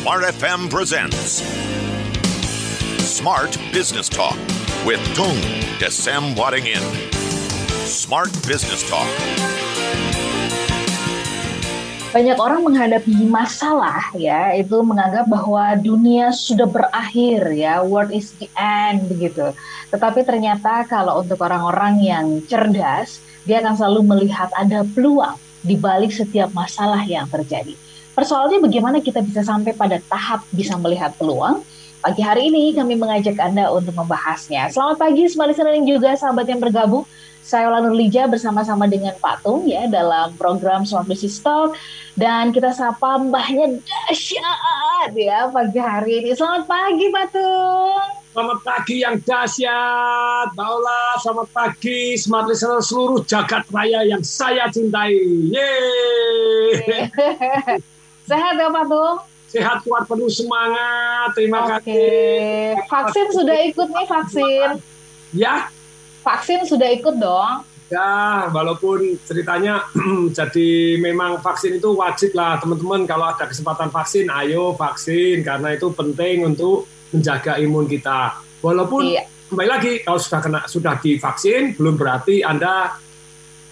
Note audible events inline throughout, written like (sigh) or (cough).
Smart FM presents Smart Business Talk with Tung Desem Wadding In. Smart Business Talk. Banyak orang menghadapi masalah ya, itu menganggap bahwa dunia sudah berakhir ya, world is the end begitu. Tetapi ternyata kalau untuk orang-orang yang cerdas, dia akan selalu melihat ada peluang di balik setiap masalah yang terjadi. Persoalannya bagaimana kita bisa sampai pada tahap bisa melihat peluang? Pagi hari ini kami mengajak Anda untuk membahasnya. Selamat pagi semua listener dan juga sahabat yang bergabung. Saya Ola Nurlija bersama-sama dengan Pak Tung ya dalam program Smart Business Talk dan kita sapa mbahnya dahsyat ya pagi hari ini. Selamat pagi Pak Tung. Selamat pagi yang dahsyat, Baula. Selamat pagi, smart listener seluruh jagat raya yang saya cintai. Yeay. (laughs) Sehat ya Pak Tung? Sehat kuat penuh semangat. Terima Oke. kasih. Vaksin sudah ikut nih vaksin. Ya, Vaksin sudah ikut dong. ya, walaupun ceritanya (clears throat) jadi memang vaksin itu wajib lah teman-teman. Kalau ada kesempatan vaksin, ayo vaksin karena itu penting untuk menjaga imun kita. Walaupun Iya. kembali lagi kalau sudah kena sudah divaksin belum berarti anda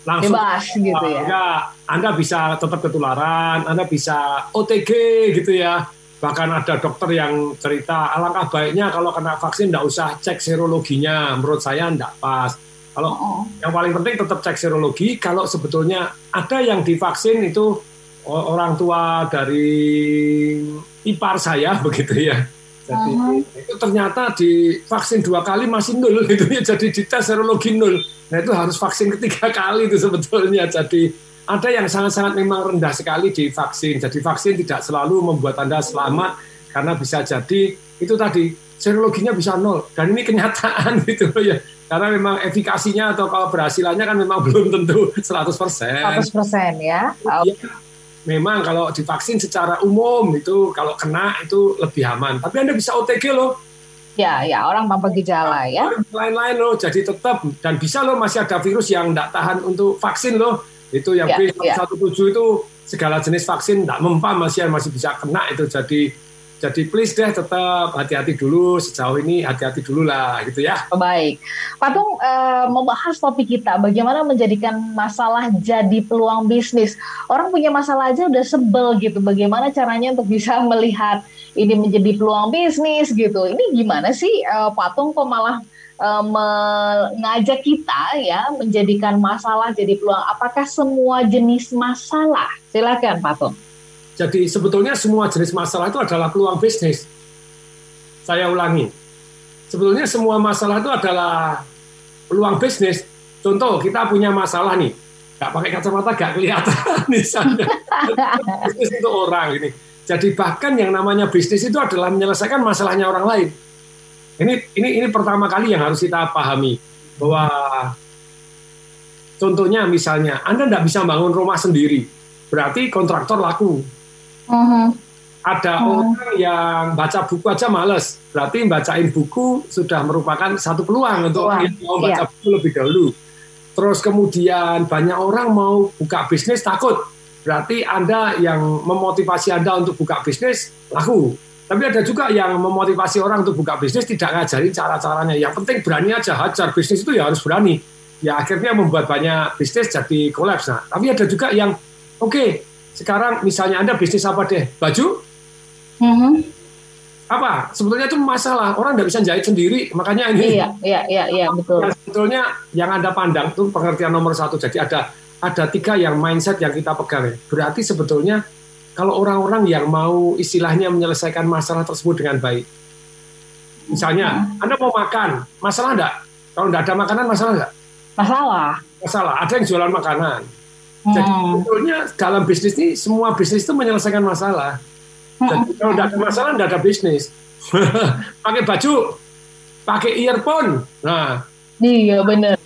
langsung Bebas gitu ya. Enggak, Anda bisa tetap ketularan, Anda bisa OTG gitu ya. Bahkan ada dokter yang cerita alangkah baiknya kalau kena vaksin tidak usah cek serologinya. Menurut saya tidak pas. Kalau Oh. yang paling penting tetap cek serologi. Kalau sebetulnya ada yang divaksin itu orang tua dari ipar saya (laughs) begitu ya. Jadi itu ternyata di vaksin dua kali masih nol gitu (laughs) ya. Jadi dites serologi nol. Nah itu harus vaksin ketiga (laughs) kali itu sebetulnya. Jadi ada yang sangat-sangat memang rendah sekali di vaksin. Jadi vaksin tidak selalu membuat Anda selamat karena bisa jadi itu tadi serologinya bisa nol. Dan ini kenyataan (laughs) gitu ya. Karena memang efikasinya atau kalau berhasilannya kan memang belum tentu 100%. 100% ya. Oh, Ya, memang kalau divaksin secara umum itu kalau kena itu lebih aman. Tapi Anda bisa OTG loh. Ya, ya orang tanpa gejala ya. Lain-lain loh. Jadi tetap dan bisa loh masih ada virus yang tidak tahan untuk vaksin loh. Itu yang Ya, B117 itu segala jenis vaksin tidak mempan masih masih bisa kena itu. Jadi jadi please deh tetap hati-hati dulu sejauh ini hati-hati dulu lah gitu ya. Baik. Pak Tung eh, membahas topik kita bagaimana menjadikan masalah jadi peluang bisnis. Orang punya masalah aja udah sebel gitu. Bagaimana caranya untuk bisa (laughs) melihat ini menjadi peluang bisnis gitu. Ini gimana sih eh, Pak Tung kok malah eh, mengajak kita ya menjadikan masalah jadi peluang. Apakah semua jenis masalah? Silakan Pak Tung. Jadi sebetulnya semua jenis masalah itu adalah peluang bisnis. Saya ulangi. Sebetulnya semua masalah itu adalah peluang bisnis. Contoh, kita punya masalah nih. Nggak pakai kacamata, nggak kelihatan (laughs) misalnya. bisnis itu orang ini. Jadi bahkan yang namanya bisnis itu adalah menyelesaikan masalahnya orang lain. Ini ini ini pertama kali yang harus kita pahami bahwa contohnya misalnya Anda tidak bisa bangun rumah sendiri, berarti kontraktor laku ada Hmm. orang yang baca buku aja males, berarti bacain buku sudah merupakan satu peluang untuk Peluang, yang mau baca iya. buku lebih dahulu. Terus kemudian banyak orang mau buka bisnis takut, berarti Anda yang memotivasi Anda untuk buka bisnis laku. Tapi ada juga yang memotivasi orang untuk buka bisnis tidak ngajarin cara-caranya. Yang penting berani aja hajar bisnis itu ya harus berani. Ya akhirnya membuat banyak bisnis jadi kolaps. Nah, tapi ada juga yang oke sekarang misalnya Anda bisnis apa deh? Baju? Mhm. apa? Sebetulnya itu masalah. Orang tidak bisa jahit sendiri makanya ini. Iya, iya, iya, iya, betul. yang sebetulnya yang anda pandang itu pengertian nomor satu. Jadi ada ada tiga yang mindset yang kita pegang. Berarti sebetulnya kalau orang-orang yang mau istilahnya menyelesaikan masalah tersebut dengan baik. Misalnya anda mau makan masalah enggak kalau enggak ada makanan masalah enggak Masalah. masalah. Ada yang jualan makanan jadi Hmm. sebetulnya dalam bisnis ini semua bisnis itu menyelesaikan masalah Jadi kalau tidak ada masalah, tidak ada bisnis. (laughs) pakai baju, pakai earphone. Nah, Iya, benar.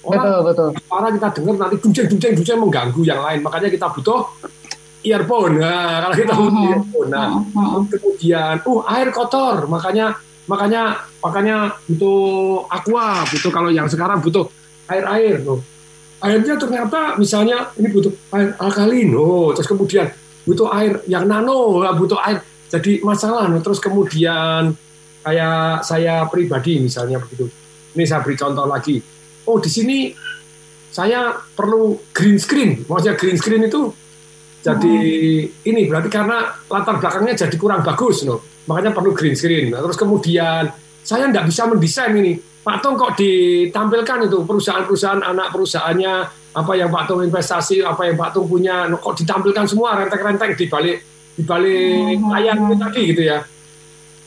Betul, betul. para kita dengar nanti dunceng dunceng dunceng mengganggu yang lain. Makanya kita butuh earphone. Nah, kalau kita butuh Mhm. earphone. Nah, kemudian, uh air kotor. Makanya makanya makanya butuh aqua, butuh kalau yang sekarang butuh air air tuh. Airnya ternyata misalnya ini butuh air alkalin, oh, terus kemudian butuh air yang nano, butuh air. Jadi masalah no. terus kemudian kayak saya pribadi misalnya begitu. Ini saya beri contoh lagi. Oh di sini saya perlu green screen. Maksudnya green screen itu jadi hmm. ini berarti karena latar belakangnya jadi kurang bagus no makanya perlu green screen. Nah, terus kemudian saya tidak bisa mendesain ini. Pak Tong kok ditampilkan itu? Perusahaan-perusahaan anak perusahaannya apa yang Pak Tong investasi apa yang Pak Tong punya kok ditampilkan semua rentek-rentek di balik di balik hmm. layar itu tadi gitu ya.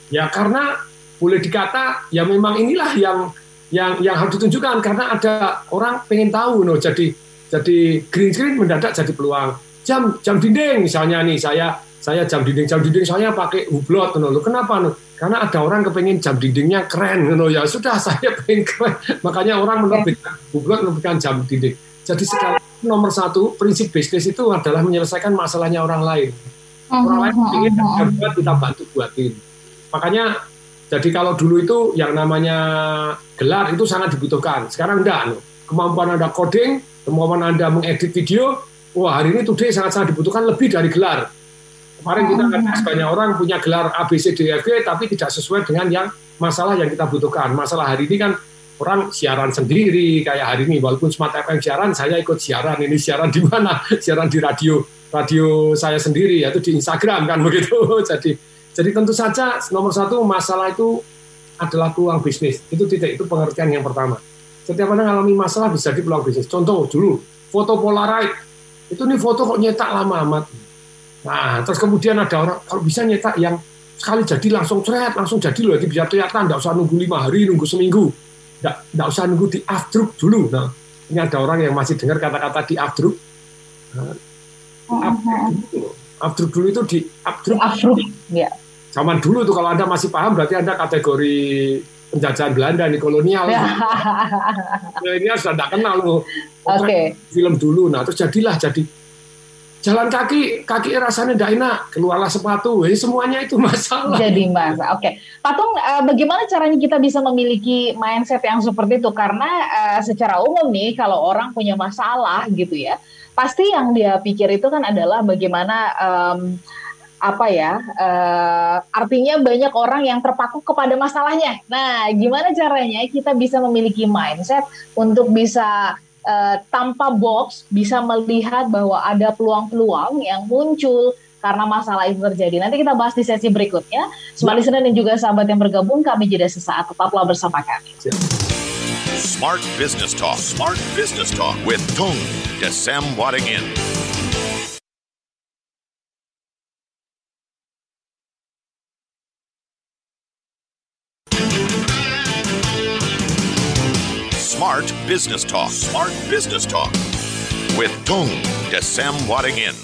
Ya karena boleh dikata ya memang inilah yang yang yang harus ditunjukkan. Karena ada orang pengen tahu no jadi jadi green screen mendadak jadi peluang. Jam jam dinding misalnya nih saya saya jam dinding jam dinding saya pakai hublot no. kenapa no? karena ada orang kepengen jam dindingnya keren no. ya sudah (laughs) saya pengen keren makanya orang menerbitkan hublot menerbitkan jam dinding jadi sekali nomor satu prinsip bisnis itu adalah menyelesaikan masalahnya orang lain orang lain ingin buat kita bantu buatin makanya jadi kalau dulu itu yang namanya gelar itu sangat dibutuhkan. Sekarang enggak. Kemampuan Anda coding, kemampuan Anda mengedit video, wah hari ini today sangat-sangat dibutuhkan lebih dari gelar. Kemarin kita kan banyak orang punya gelar A, B, C, D, F, G, tapi tidak sesuai dengan yang masalah yang kita butuhkan. Masalah hari ini kan orang siaran sendiri, kayak hari ini, walaupun Smart FM siaran, saya ikut siaran. Ini siaran di mana? (laughs) Siaran di radio, radio saya sendiri, yaitu di Instagram kan (laughs) begitu. Jadi jadi tentu saja nomor satu masalah itu adalah peluang bisnis. Itu tidak itu pengertian yang pertama. Setiap orang mengalami masalah bisa di peluang bisnis. Contoh dulu foto Polaroid itu nih foto kok nyetak lama amat. Nah terus kemudian ada orang kalau bisa nyetak yang sekali jadi langsung ceret langsung jadi loh jadi bisa kelihatan tidak usah nunggu lima hari nunggu seminggu tidak usah nunggu di afdruk dulu nah ini ada orang yang masih dengar kata-kata di afdruk nah, afdruk dulu itu di afdruk ya zaman dulu tuh kalau Anda masih paham berarti Anda kategori penjajahan Belanda nih kolonial. (laughs) kolonial sudah tidak kenal loh. Oke. Okay. Film dulu. Nah, terus jadilah jadi jalan kaki kaki rasanya tidak enak keluarlah sepatu eh, semuanya itu (laughs) masalah jadi masalah oke okay. patung uh, bagaimana caranya kita bisa memiliki mindset yang seperti itu karena uh, secara umum nih kalau orang punya masalah gitu ya pasti yang dia pikir itu kan adalah bagaimana um, apa ya uh, artinya banyak orang yang terpaku kepada masalahnya. Nah, gimana caranya kita bisa memiliki mindset untuk bisa uh, tanpa box bisa melihat bahwa ada peluang-peluang yang muncul karena masalah itu terjadi. Nanti kita bahas di sesi berikutnya. Smart listener dan juga sahabat yang bergabung, kami jeda sesaat. Tetaplah bersama kami. Smart Business Talk. Smart Business Talk with Tung Desem Wadingin. Smart Business Talk. Smart Business Talk with Tung Desem Wadingin.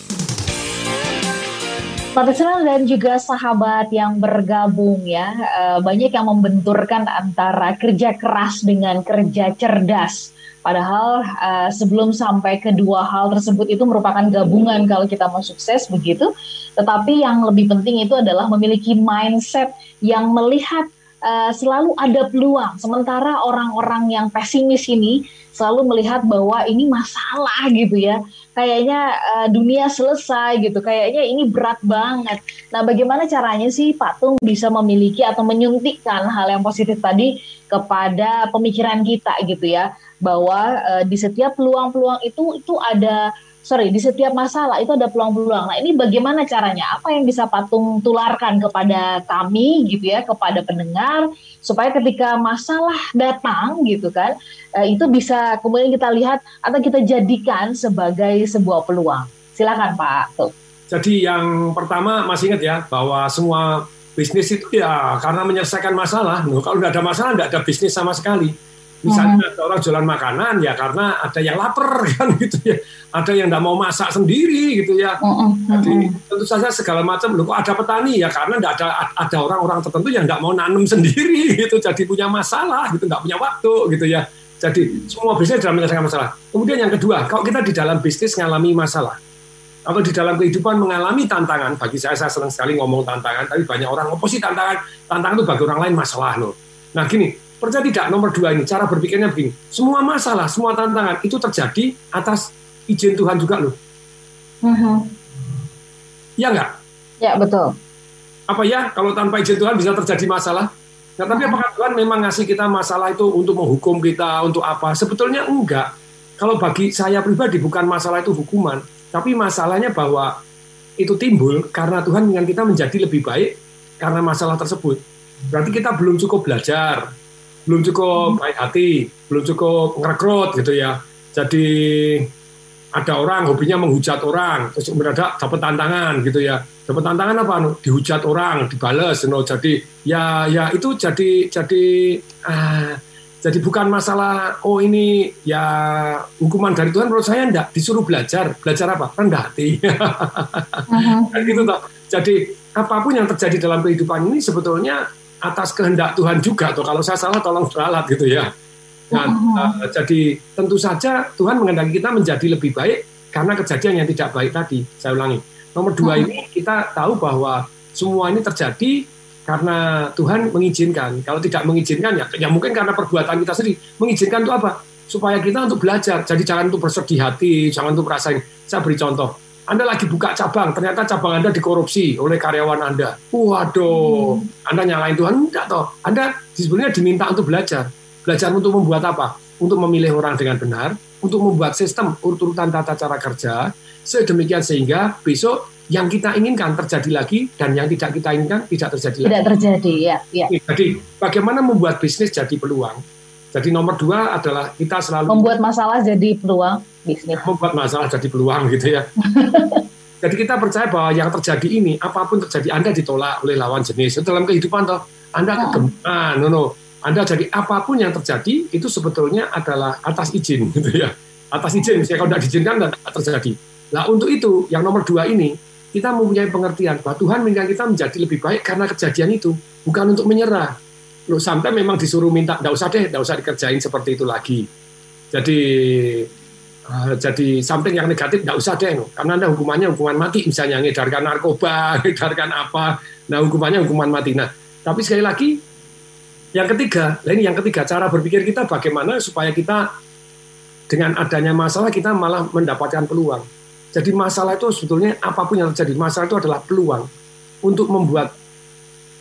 Profesional dan juga sahabat yang bergabung ya, eh, banyak yang membenturkan antara kerja keras dengan kerja cerdas. Padahal uh, sebelum sampai kedua hal tersebut itu merupakan gabungan kalau kita mau sukses begitu. Tetapi yang lebih penting itu adalah memiliki mindset yang melihat uh, selalu ada peluang. Sementara orang-orang yang pesimis ini selalu melihat bahwa ini masalah gitu ya. Kayaknya uh, dunia selesai gitu. Kayaknya ini berat banget. Nah, bagaimana caranya sih Pak Tung bisa memiliki atau menyuntikkan hal yang positif tadi kepada pemikiran kita gitu ya, bahwa uh, di setiap peluang-peluang itu itu ada sorry di setiap masalah itu ada peluang-peluang. Nah ini bagaimana caranya? Apa yang bisa patung tularkan kepada kami gitu ya, kepada pendengar supaya ketika masalah datang gitu kan, eh, itu bisa kemudian kita lihat atau kita jadikan sebagai sebuah peluang. Silakan Pak. Tuh. Jadi yang pertama masih ingat ya bahwa semua bisnis itu ya karena menyelesaikan masalah. kalau nggak ada masalah nggak ada bisnis sama sekali Misalnya ada orang jualan makanan ya karena ada yang lapar (laughs) kan gitu ya, ada yang nggak mau masak sendiri gitu ya. Jadi tentu saja segala macam loh kok ada petani ya karena nggak ada ada orang-orang tertentu yang nggak mau nanam (laughs) sendiri gitu, jadi punya masalah gitu, nggak punya waktu gitu ya. Jadi semua bisnis dalam menyelesaikan masalah. Kemudian yang kedua, kalau kita di dalam bisnis mengalami masalah atau di dalam kehidupan mengalami tantangan, bagi saya saya senang sekali ngomong tantangan, tapi banyak orang oposisi tantangan, tantangan itu bagi orang lain masalah loh. Nah gini, Percaya tidak nomor dua ini cara berpikirnya begini. Semua masalah, semua tantangan itu terjadi atas izin Tuhan juga loh. Uh-huh. Ya enggak? Ya betul. apa ya kalau tanpa izin Tuhan bisa terjadi masalah? Nah, tapi apakah Tuhan memang ngasih kita masalah itu untuk menghukum kita, untuk apa? Sebetulnya enggak. Kalau bagi saya pribadi bukan masalah itu hukuman, tapi masalahnya bahwa itu timbul karena Tuhan ingin kita menjadi lebih baik karena masalah tersebut. Berarti kita belum cukup belajar, belum cukup baik hati, belum cukup ngerekrut gitu ya. Jadi ada orang hobinya menghujat orang, terus mendadak dapat tantangan gitu ya. Dapat tantangan apa dihujat orang dibales no jadi ya ya itu jadi jadi ah, jadi bukan masalah oh ini ya hukuman dari Tuhan. Menurut saya enggak disuruh belajar. Belajar apa? Rendah hati. (laughs) Uh-huh. gitu toh jadi apa pun yang terjadi dalam kehidupan ini sebetulnya atas kehendak Tuhan juga tuh kalau saya salah tolong beralat gitu ya nah, uh-huh. uh, jadi tentu saja Tuhan mengendaki kita menjadi lebih baik karena kejadian yang tidak baik tadi saya ulangi Nomor dua hmm. ini kita tahu bahwa semua ini terjadi karena Tuhan mengizinkan. Kalau tidak mengizinkan ya, ya mungkin karena perbuatan kita sendiri. Mengizinkan itu apa? Supaya kita untuk belajar. Jadi jangan untuk bersedih hati, jangan untuk merasain. Saya beri contoh. Anda lagi buka cabang, ternyata cabang Anda dikorupsi oleh karyawan Anda. Waduh, hmm. Anda nyalain Tuhan? Enggak toh. Anda sebenarnya diminta untuk belajar. Belajar untuk membuat apa? Untuk memilih orang dengan benar, untuk membuat sistem urut-urutan tata cara kerja, sedemikian sehingga besok yang kita inginkan terjadi lagi dan yang tidak kita inginkan tidak terjadi tidak lagi. terjadi ya, ya. Jadi bagaimana membuat bisnis jadi peluang? Jadi nomor dua adalah kita selalu membuat masalah jadi peluang bisnis. Membuat masalah jadi peluang gitu ya. (laughs) jadi kita percaya bahwa yang terjadi ini apa pun terjadi Anda ditolak oleh lawan jenis dalam kehidupan toh Anda oh. kegemukan, no, no. Anda jadi apa pun yang terjadi itu sebetulnya adalah atas izin (laughs) gitu ya. Atas izin, saya kalau tidak diizinkan tidak terjadi. Nah untuk itu yang nomor dua ini kita mempunyai pengertian bahwa Tuhan menginginkan kita menjadi lebih baik karena kejadian itu, bukan untuk menyerah. Loh, sampai memang disuruh minta, tidak usah deh, tidak usah dikerjain seperti itu lagi. Jadi uh, jadi something yang negatif tidak usah deh, karena ada hukumannya hukuman mati, misalnya ngedarkan narkoba, (laughs) ngedarkan apa, nah hukumannya hukuman mati. Nah, tapi sekali lagi, yang ketiga, nah ini yang ketiga, cara berpikir kita bagaimana supaya kita dengan adanya masalah kita malah mendapatkan peluang jadi masalah itu sebetulnya apa pun yang terjadi, masalah itu adalah peluang untuk membuat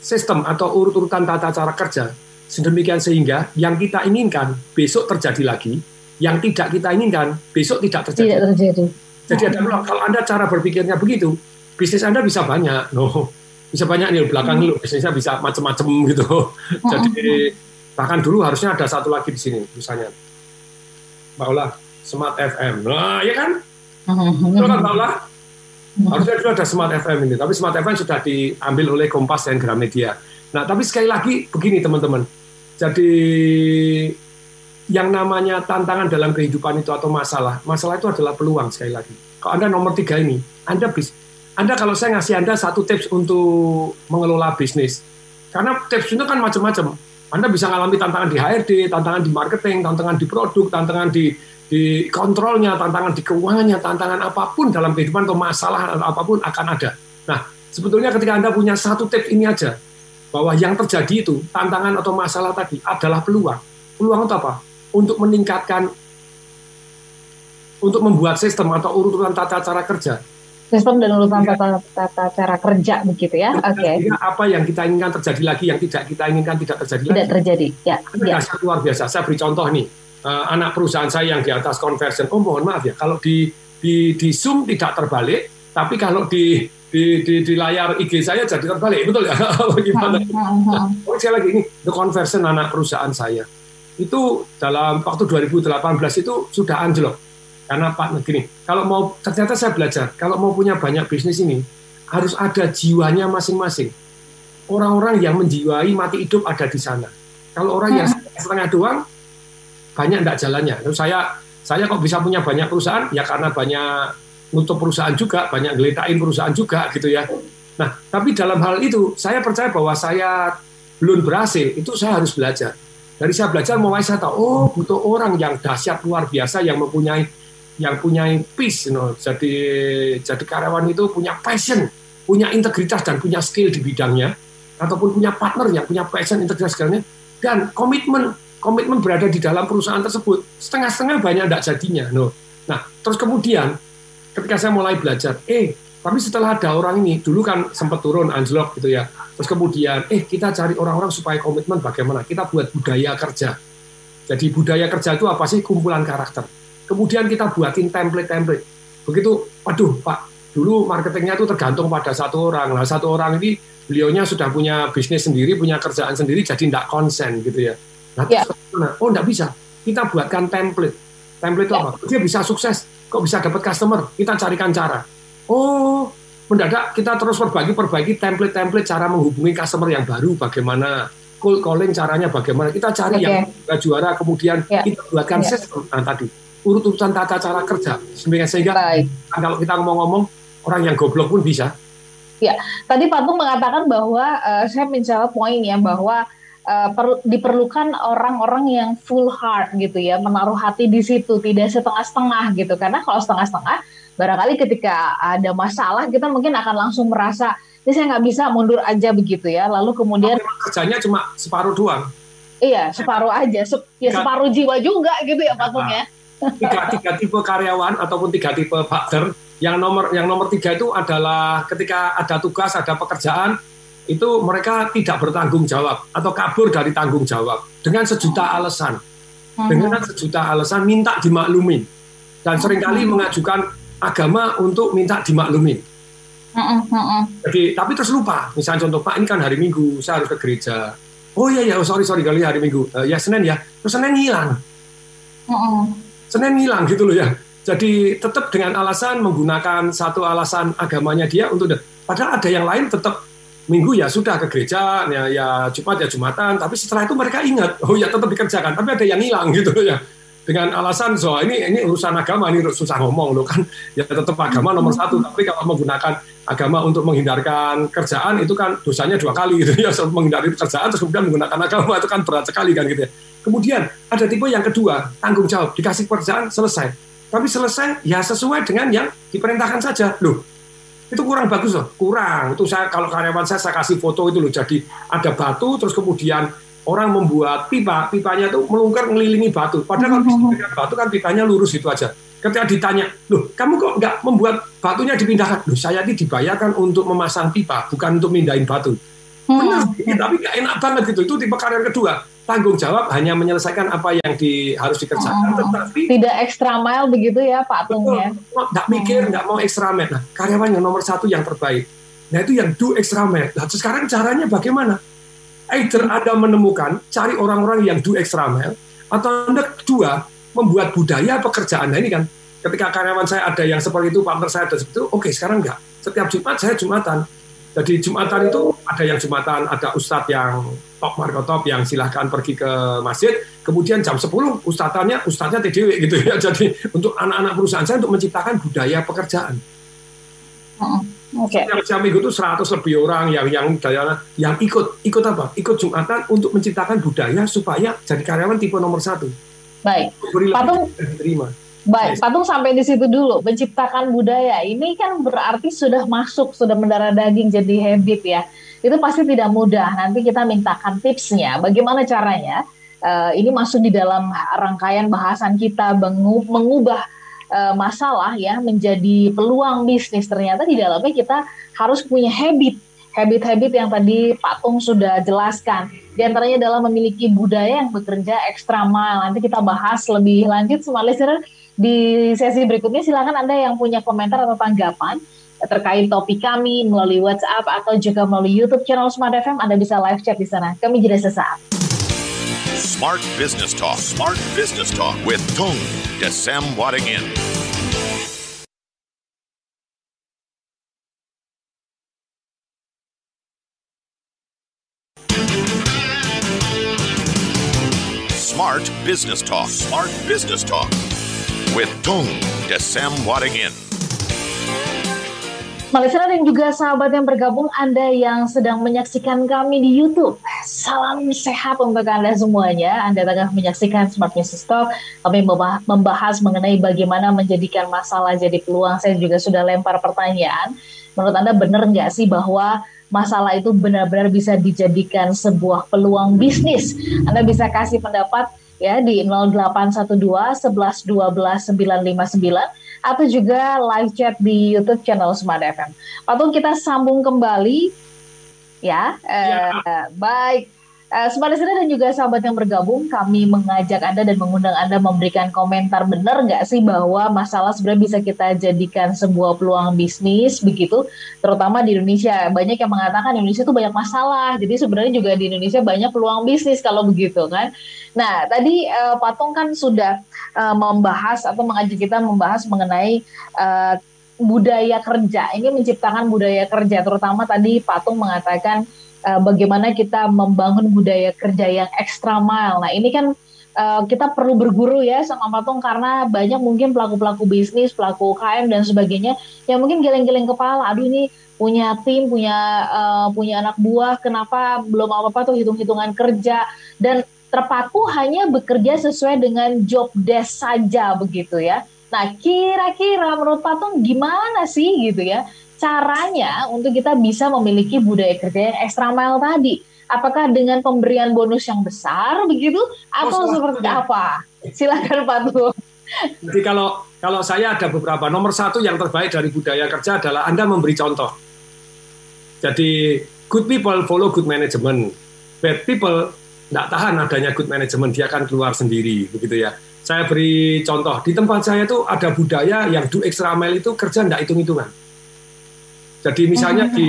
sistem atau urut-urutan tata cara kerja sedemikian sehingga yang kita inginkan besok terjadi lagi, yang tidak kita inginkan besok tidak terjadi. Tidak terjadi. Jadi ada peluang. Kalau Anda cara berpikirnya begitu, bisnis Anda bisa banyak. No. Bisa banyak nih belakang hmm. bisnisnya bisa macam-macam gitu. Hmm. Jadi bahkan dulu harusnya ada satu lagi di sini misalnya. Mbak Ola, Smart FM. Nah, ya kan? Itu kan tahu lah. Harusnya dulu ada Smart FM ini, tapi Smart FM sudah diambil oleh Kompas dan Gramedia. Nah, tapi sekali lagi begini teman-teman. Jadi yang namanya tantangan dalam kehidupan itu atau masalah, masalah itu adalah peluang sekali lagi. Kalau Anda nomor tiga ini, Anda bis, Anda kalau saya ngasih Anda satu tips untuk mengelola bisnis, karena tips itu kan macam-macam. Anda bisa mengalami tantangan di HRD, tantangan di marketing, tantangan di produk, tantangan di di kontrolnya, tantangan di keuangannya, tantangan apa pun dalam kehidupan atau masalah apa pun akan ada. Nah, sebetulnya ketika Anda punya satu tips ini aja, bahwa yang terjadi itu, tantangan atau masalah tadi adalah peluang. Peluang itu apa? Untuk meningkatkan, untuk membuat sistem atau urutan tata cara kerja. Sistem dan urutan ya. tata, tata cara kerja begitu ya? Oke. Okay. Apa yang kita inginkan terjadi lagi, yang tidak kita inginkan tidak terjadi tidak lagi. Tidak terjadi, ya. ya. luar biasa. Saya beri contoh nih uh, anak perusahaan saya yang di atas conversion, oh mohon maaf ya, kalau di di, di Zoom tidak terbalik, tapi kalau di di, di, di layar IG saya jadi terbalik, betul ya? (laughs) Gimana? Oh, saya lagi ini the conversion anak perusahaan saya. Itu dalam waktu 2018 itu sudah anjlok. Karena Pak begini kalau mau ternyata saya belajar kalau mau punya banyak bisnis ini harus ada jiwanya masing-masing. Orang-orang yang menjiwai mati hidup ada di sana. Kalau orang yang setengah doang banyak tidak jalannya. Lalu saya saya kok bisa punya banyak perusahaan ya karena banyak nutup perusahaan juga, banyak geletain perusahaan juga gitu ya. Nah, tapi dalam hal itu saya percaya bahwa saya belum berhasil, itu saya harus belajar. Dari saya belajar mulai saya tahu, oh butuh orang yang dahsyat luar biasa yang mempunyai yang punya peace, you know. jadi jadi karyawan itu punya passion, punya integritas dan punya skill di bidangnya, ataupun punya partner yang punya passion, integritas dan komitmen komitmen berada di dalam perusahaan tersebut setengah-setengah banyak tidak jadinya no. nah terus kemudian ketika saya mulai belajar eh Tapi setelah ada orang ini, dulu kan sempat turun anjlok gitu ya. Terus kemudian, eh kita cari orang-orang supaya komitmen bagaimana? Kita buat budaya kerja. Jadi budaya kerja itu apa sih? Kumpulan karakter. Kemudian kita buatin template-template. Begitu, aduh Pak, dulu marketingnya itu tergantung pada satu orang. Nah satu orang ini beliaunya sudah punya bisnis sendiri, punya kerjaan sendiri, jadi tidak konsen gitu ya. Nah, yeah. oh tidak bisa. Kita buatkan template. Template itu yeah. apa? Dia bisa sukses, kok bisa dapat customer? Kita carikan cara oh mendadak kita terus perbaiki-perbaiki template-template cara menghubungi customer yang baru bagaimana cold calling caranya bagaimana kita cari okay. yang juara kemudian yeah. kita buatkan yeah. sistem nah, tadi urut-urutan tata cara kerja sehingga sehingga kalau kita ngomong-ngomong orang yang goblok pun bisa ya tadi Pak Tung mengatakan bahwa uh, saya menjawab poin ya bahwa uh, per, diperlukan orang-orang yang full heart gitu ya menaruh hati di situ tidak setengah-setengah gitu. Karena kalau setengah-setengah barangkali ketika ada masalah kita mungkin akan langsung merasa ini saya nggak bisa mundur aja begitu ya. Lalu kemudian kerjanya cuma separuh doang. Iya separuh aja. Se ya separuh jiwa juga gitu ya Pak Tung ya tiga, tiga tipe karyawan ataupun tiga tipe faktor yang nomor yang nomor tiga itu adalah ketika ada tugas ada pekerjaan itu mereka tidak bertanggung jawab atau kabur dari tanggung jawab dengan sejuta alasan hmm. dengan sejuta alasan minta dimaklumin dan sering kali hmm. mengajukan agama untuk minta dimaklumin. Jadi tapi terus lupa, misalnya contoh Pak ini kan hari Minggu, saya harus ke gereja. Oh iya ya, oh, sorry sorry kali hari Minggu. Uh, ya Senin ya, terus Senin hilang. Senin hilang gitu loh ya. Jadi tetap dengan alasan menggunakan satu alasan agamanya dia untuk padahal ada yang lain tetap Minggu ya sudah ke gereja, ya, ya Jumat ya Jumatan, tapi setelah itu mereka ingat, oh ya tetap dikerjakan, tapi ada yang hilang gitu ya. Dengan alasan so ini ini urusan agama ini susah ngomong loh kan. Ya tetap agama nomor satu. Tapi kalau menggunakan agama untuk menghindarkan kerjaan itu kan dosanya dua kali gitu ya. Menghindari kerjaan terus kemudian menggunakan agama itu kan berat sekali kan gitu ya. Kemudian ada tipe yang kedua tanggung jawab. Dikasih pekerjaan selesai. Tapi selesai ya sesuai dengan yang diperintahkan saja. Loh itu kurang bagus loh kurang itu saya kalau karyawan saya saya kasih foto itu loh jadi ada batu terus kemudian orang membuat pipa, pipanya itu melungker ngelilingi batu. Padahal kalau dengan batu kan pipanya lurus itu aja. Ketika ditanya, loh kamu kok nggak membuat batunya dipindahkan? Loh saya ini dibayarkan untuk memasang pipa, bukan untuk mindahin batu. Hmm. Benar, tapi nggak enak banget gitu. Itu tipe karya kedua. Tanggung jawab hanya menyelesaikan apa yang di, harus dikerjakan, oh, tetapi tidak extra mile begitu ya Pak Tung ya. Nggak mikir, nggak mau extra mile. Nah, karyawan yang nomor satu yang terbaik. Nah itu yang do extra mile. Nah, sekarang caranya bagaimana? either Anda menemukan cari orang-orang yang do extra mile atau Anda kedua membuat budaya pekerjaan. Nah ini kan ketika karyawan saya ada yang seperti itu, partner saya ada seperti itu, oke okay, sekarang enggak. Setiap Jumat saya Jumatan. Jadi Jumatan itu ada yang Jumatan, ada ustadz yang top marco top yang silahkan pergi ke masjid. Kemudian jam 10 ustadznya ustadznya TDW gitu ya. (laughs) Jadi untuk anak-anak perusahaan saya untuk menciptakan budaya pekerjaan. Okay. Yang setiap minggu itu 100 lebih orang yang yang yang ikut ikut apa? Ikut jumatan untuk menciptakan budaya supaya jadi karyawan tipe nomor satu. Baik. Patung terima. Baik, Patung sampai di situ dulu. Menciptakan budaya ini kan berarti sudah masuk, sudah mendarah daging jadi habit ya. Itu pasti tidak mudah. Nanti kita mintakan tipsnya. Bagaimana caranya? Uh, ini masuk di dalam rangkaian bahasan kita mengubah uh, masalah ya menjadi peluang bisnis ternyata di dalamnya kita harus punya habit habit-habit yang tadi Pak Tung sudah jelaskan. Di antaranya adalah memiliki budaya yang bekerja ekstra mile. Nanti kita bahas lebih lanjut semua listener di sesi berikutnya. Silakan Anda yang punya komentar atau tanggapan terkait topik kami melalui WhatsApp atau juga melalui YouTube channel Smart FM. Anda bisa live chat di sana. Kami jeda sesaat. Smart Business Talk. Smart Business Talk with Tung Desem Wadingin. Smart Business Talk. Smart Business Talk with Tung Desem Wadingin. Malaysia dan juga sahabat yang bergabung, Anda yang sedang menyaksikan kami di YouTube. Salam sehat untuk Anda semuanya. Anda tengah menyaksikan Smart Business Talk. Kami membahas mengenai bagaimana menjadikan masalah jadi peluang. Saya juga sudah lempar pertanyaan. Menurut Anda benar nggak sih bahwa masalah itu benar-benar bisa dijadikan sebuah peluang bisnis? Anda bisa kasih pendapat ya di 0812 11 12 959 atau juga live chat di YouTube channel Smart FM. Patung kita sambung kembali ya. ya. Uh, baik. Uh, Smart Listener dan juga sahabat yang bergabung, kami mengajak Anda dan mengundang Anda memberikan komentar benar nggak sih bahwa masalah sebenarnya bisa kita jadikan sebuah peluang bisnis begitu, terutama di Indonesia. Banyak yang mengatakan Indonesia itu banyak masalah, jadi sebenarnya juga di Indonesia banyak peluang bisnis kalau begitu kan. Nah, tadi uh, Patung kan sudah uh, membahas atau mengajak kita membahas mengenai uh, budaya kerja. Ini menciptakan budaya kerja, terutama tadi Patung mengatakan uh, bagaimana kita membangun budaya kerja yang ekstra mile. Nah ini kan uh, kita perlu berguru ya sama Patung karena banyak mungkin pelaku-pelaku bisnis, pelaku UKM dan sebagainya yang mungkin geleng-geleng kepala. Aduh ini punya tim, punya uh, punya anak buah, kenapa belum apa-apa tuh hitung-hitungan kerja dan terpaku hanya bekerja sesuai dengan job desk saja begitu ya. Nah, kira-kira menurut Patung gimana sih gitu ya? Caranya untuk kita bisa memiliki budaya kerja yang ekstra mile tadi? Apakah dengan pemberian bonus yang besar begitu atau oh, seperti ya. apa? Silakan Pak Tuh. Jadi kalau kalau saya ada beberapa nomor satu yang terbaik dari budaya kerja adalah Anda memberi contoh. Jadi good people follow good management, bad people tidak tahan adanya good management dia akan keluar sendiri begitu ya. Saya beri contoh di tempat saya itu ada budaya yang do extra mile itu kerja tidak hitung hitungan jadi misalnya di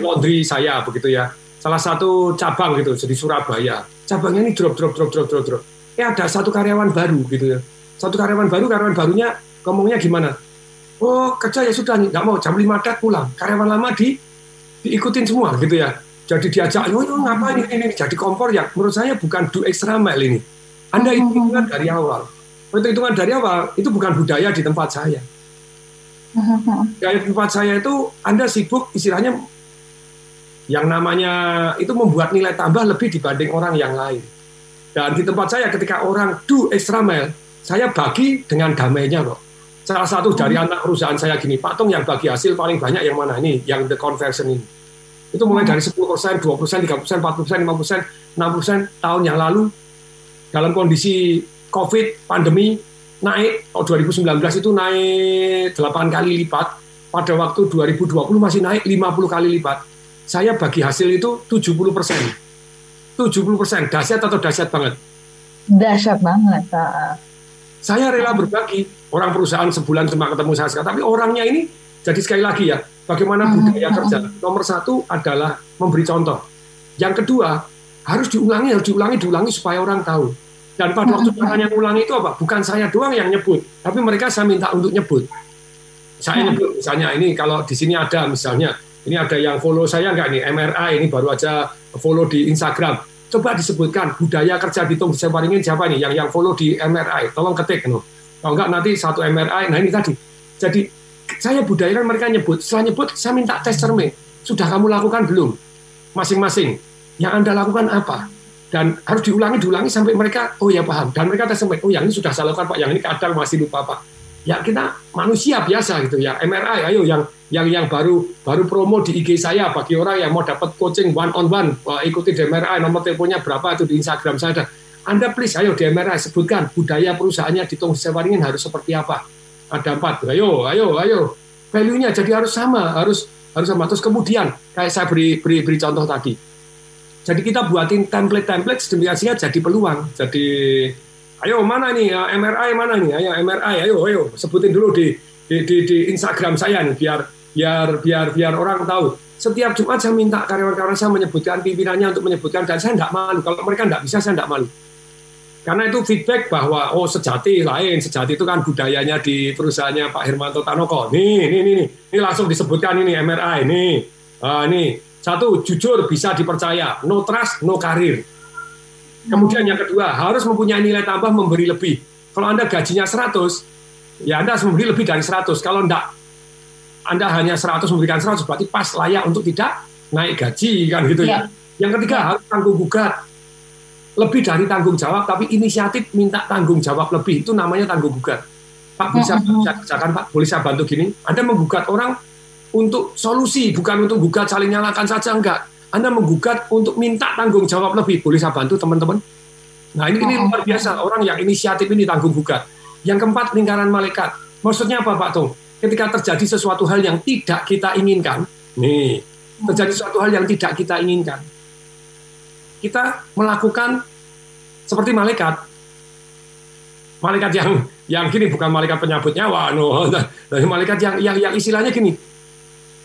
laundry saya begitu ya, salah satu cabang gitu, jadi Surabaya, cabangnya ini drop drop drop drop drop drop. Eh ada satu karyawan baru gitu ya, satu karyawan baru, karyawan barunya ngomongnya gimana? Oh kerja ya sudah nggak mau jam lima dak pulang. Karyawan lama di diikutin semua gitu ya. Jadi diajak, oh, oh ngapain ini, ini, jadi kompor ya. Menurut saya bukan do extra mile ini. Anda hitungan dari awal. Itu hitungan dari awal itu bukan budaya di tempat saya (laughs) Gaya tempat saya itu Anda sibuk istilahnya yang namanya itu membuat nilai tambah lebih dibanding orang yang lain. Dan di tempat saya ketika orang do extra mile, saya bagi dengan damainya kok. Salah satu dari anak perusahaan saya gini, Pak Tong yang bagi hasil paling banyak yang mana ini, yang the conversion ini. Itu mulai dari 10%, 20%, 30%, 40%, 50%, 60% tahun yang lalu dalam kondisi COVID, pandemi, naik oh 2019 itu naik 8 kali lipat. Pada waktu 2020 masih naik 50 kali lipat. Saya bagi hasil itu 70 persen. 70 persen. Dahsyat atau dahsyat banget? Dahsyat banget saya rela berbagi. Orang perusahaan sebulan cuma ketemu saya sekali. Tapi orangnya ini jadi sekali lagi ya bagaimana hmm, budaya kerja? Nomor satu adalah memberi contoh. Yang kedua harus diulangi harus diulangi diulangi supaya orang tahu dan pada waktu yang ulang itu apa? Bukan saya doang yang nyebut, tapi mereka saya minta untuk nyebut. Saya hmm. nyebut misalnya ini kalau di sini ada misalnya ini ada yang follow saya enggak nih MRI ini baru aja follow di Instagram. Coba disebutkan budaya kerja di Tung Separingin siapa nih yang yang follow di MRI? Tolong ketik no. Kalau enggak nanti satu MRI. Nah ini tadi. Jadi saya budayakan mereka nyebut. Setelah nyebut saya minta tes cermin. Sudah kamu lakukan belum? Masing-masing. Yang Anda lakukan apa? Dan harus diulangi diulangi sampai mereka oh ya paham. Dan mereka tersampai oh yang ini sudah saya lakukan pak. Yang ini kadang masih lupa pak. Ya kita manusia biasa gitu ya. MRI ayo yang yang yang baru baru promo di IG saya. Bagi orang yang mau dapat coaching one on one ikuti di MRI nomor teleponnya berapa itu di Instagram saya ada. Anda please ayo di MRI sebutkan budaya perusahaannya di Tong Sewaringin harus seperti apa. Ada empat ayo ayo ayo. Value-nya jadi harus sama harus harus sama. Terus kemudian kayak saya beri beri, beri contoh tadi jadi kita buatin template-template sedemikian jadi peluang. Jadi ayo mana nih ya, MRI mana nih? Ayo MRI, ayo ayo sebutin dulu di di, di, di Instagram saya nih biar biar biar biar orang tahu. Setiap Jumat saya minta karyawan-karyawan saya menyebutkan pimpinannya untuk menyebutkan dan saya tidak malu. Kalau mereka tidak bisa saya tidak malu. Karena itu feedback bahwa oh sejati lain, sejati itu kan budayanya di perusahaannya Pak Hermanto Tanoko. Nih, nih, nih, nih, ini langsung disebutkan ini MRI, nih, uh, nih satu, jujur bisa dipercaya, no trust, no karir. Kemudian yang kedua, harus mempunyai nilai tambah memberi lebih. Kalau Anda gajinya 100, ya Anda harus memberi lebih dari 100. Kalau enggak, Anda hanya 100 memberikan 100, berarti pas layak untuk tidak naik gaji, kan gitu ya. ya. Yang ketiga, ya. harus tanggung gugat. Lebih dari tanggung jawab, tapi inisiatif minta tanggung jawab lebih, itu namanya tanggung gugat. Pak, bisa, bisa kerjakan Pak, boleh saya bantu gini? Anda menggugat orang untuk solusi, bukan untuk gugat saling nyalakan saja, enggak. Anda menggugat untuk minta tanggung jawab lebih. Boleh saya bantu teman-teman? Nah ini, ini luar biasa, orang yang inisiatif ini tanggung gugat. Yang keempat, lingkaran malaikat. Maksudnya apa Pak Tung? Ketika terjadi sesuatu hal yang tidak kita inginkan, nih, terjadi sesuatu hal yang tidak kita inginkan, kita melakukan seperti malaikat. Malaikat yang yang gini bukan malaikat penyabut nyawa, no. (laughs) Malaikat yang yang yang istilahnya gini.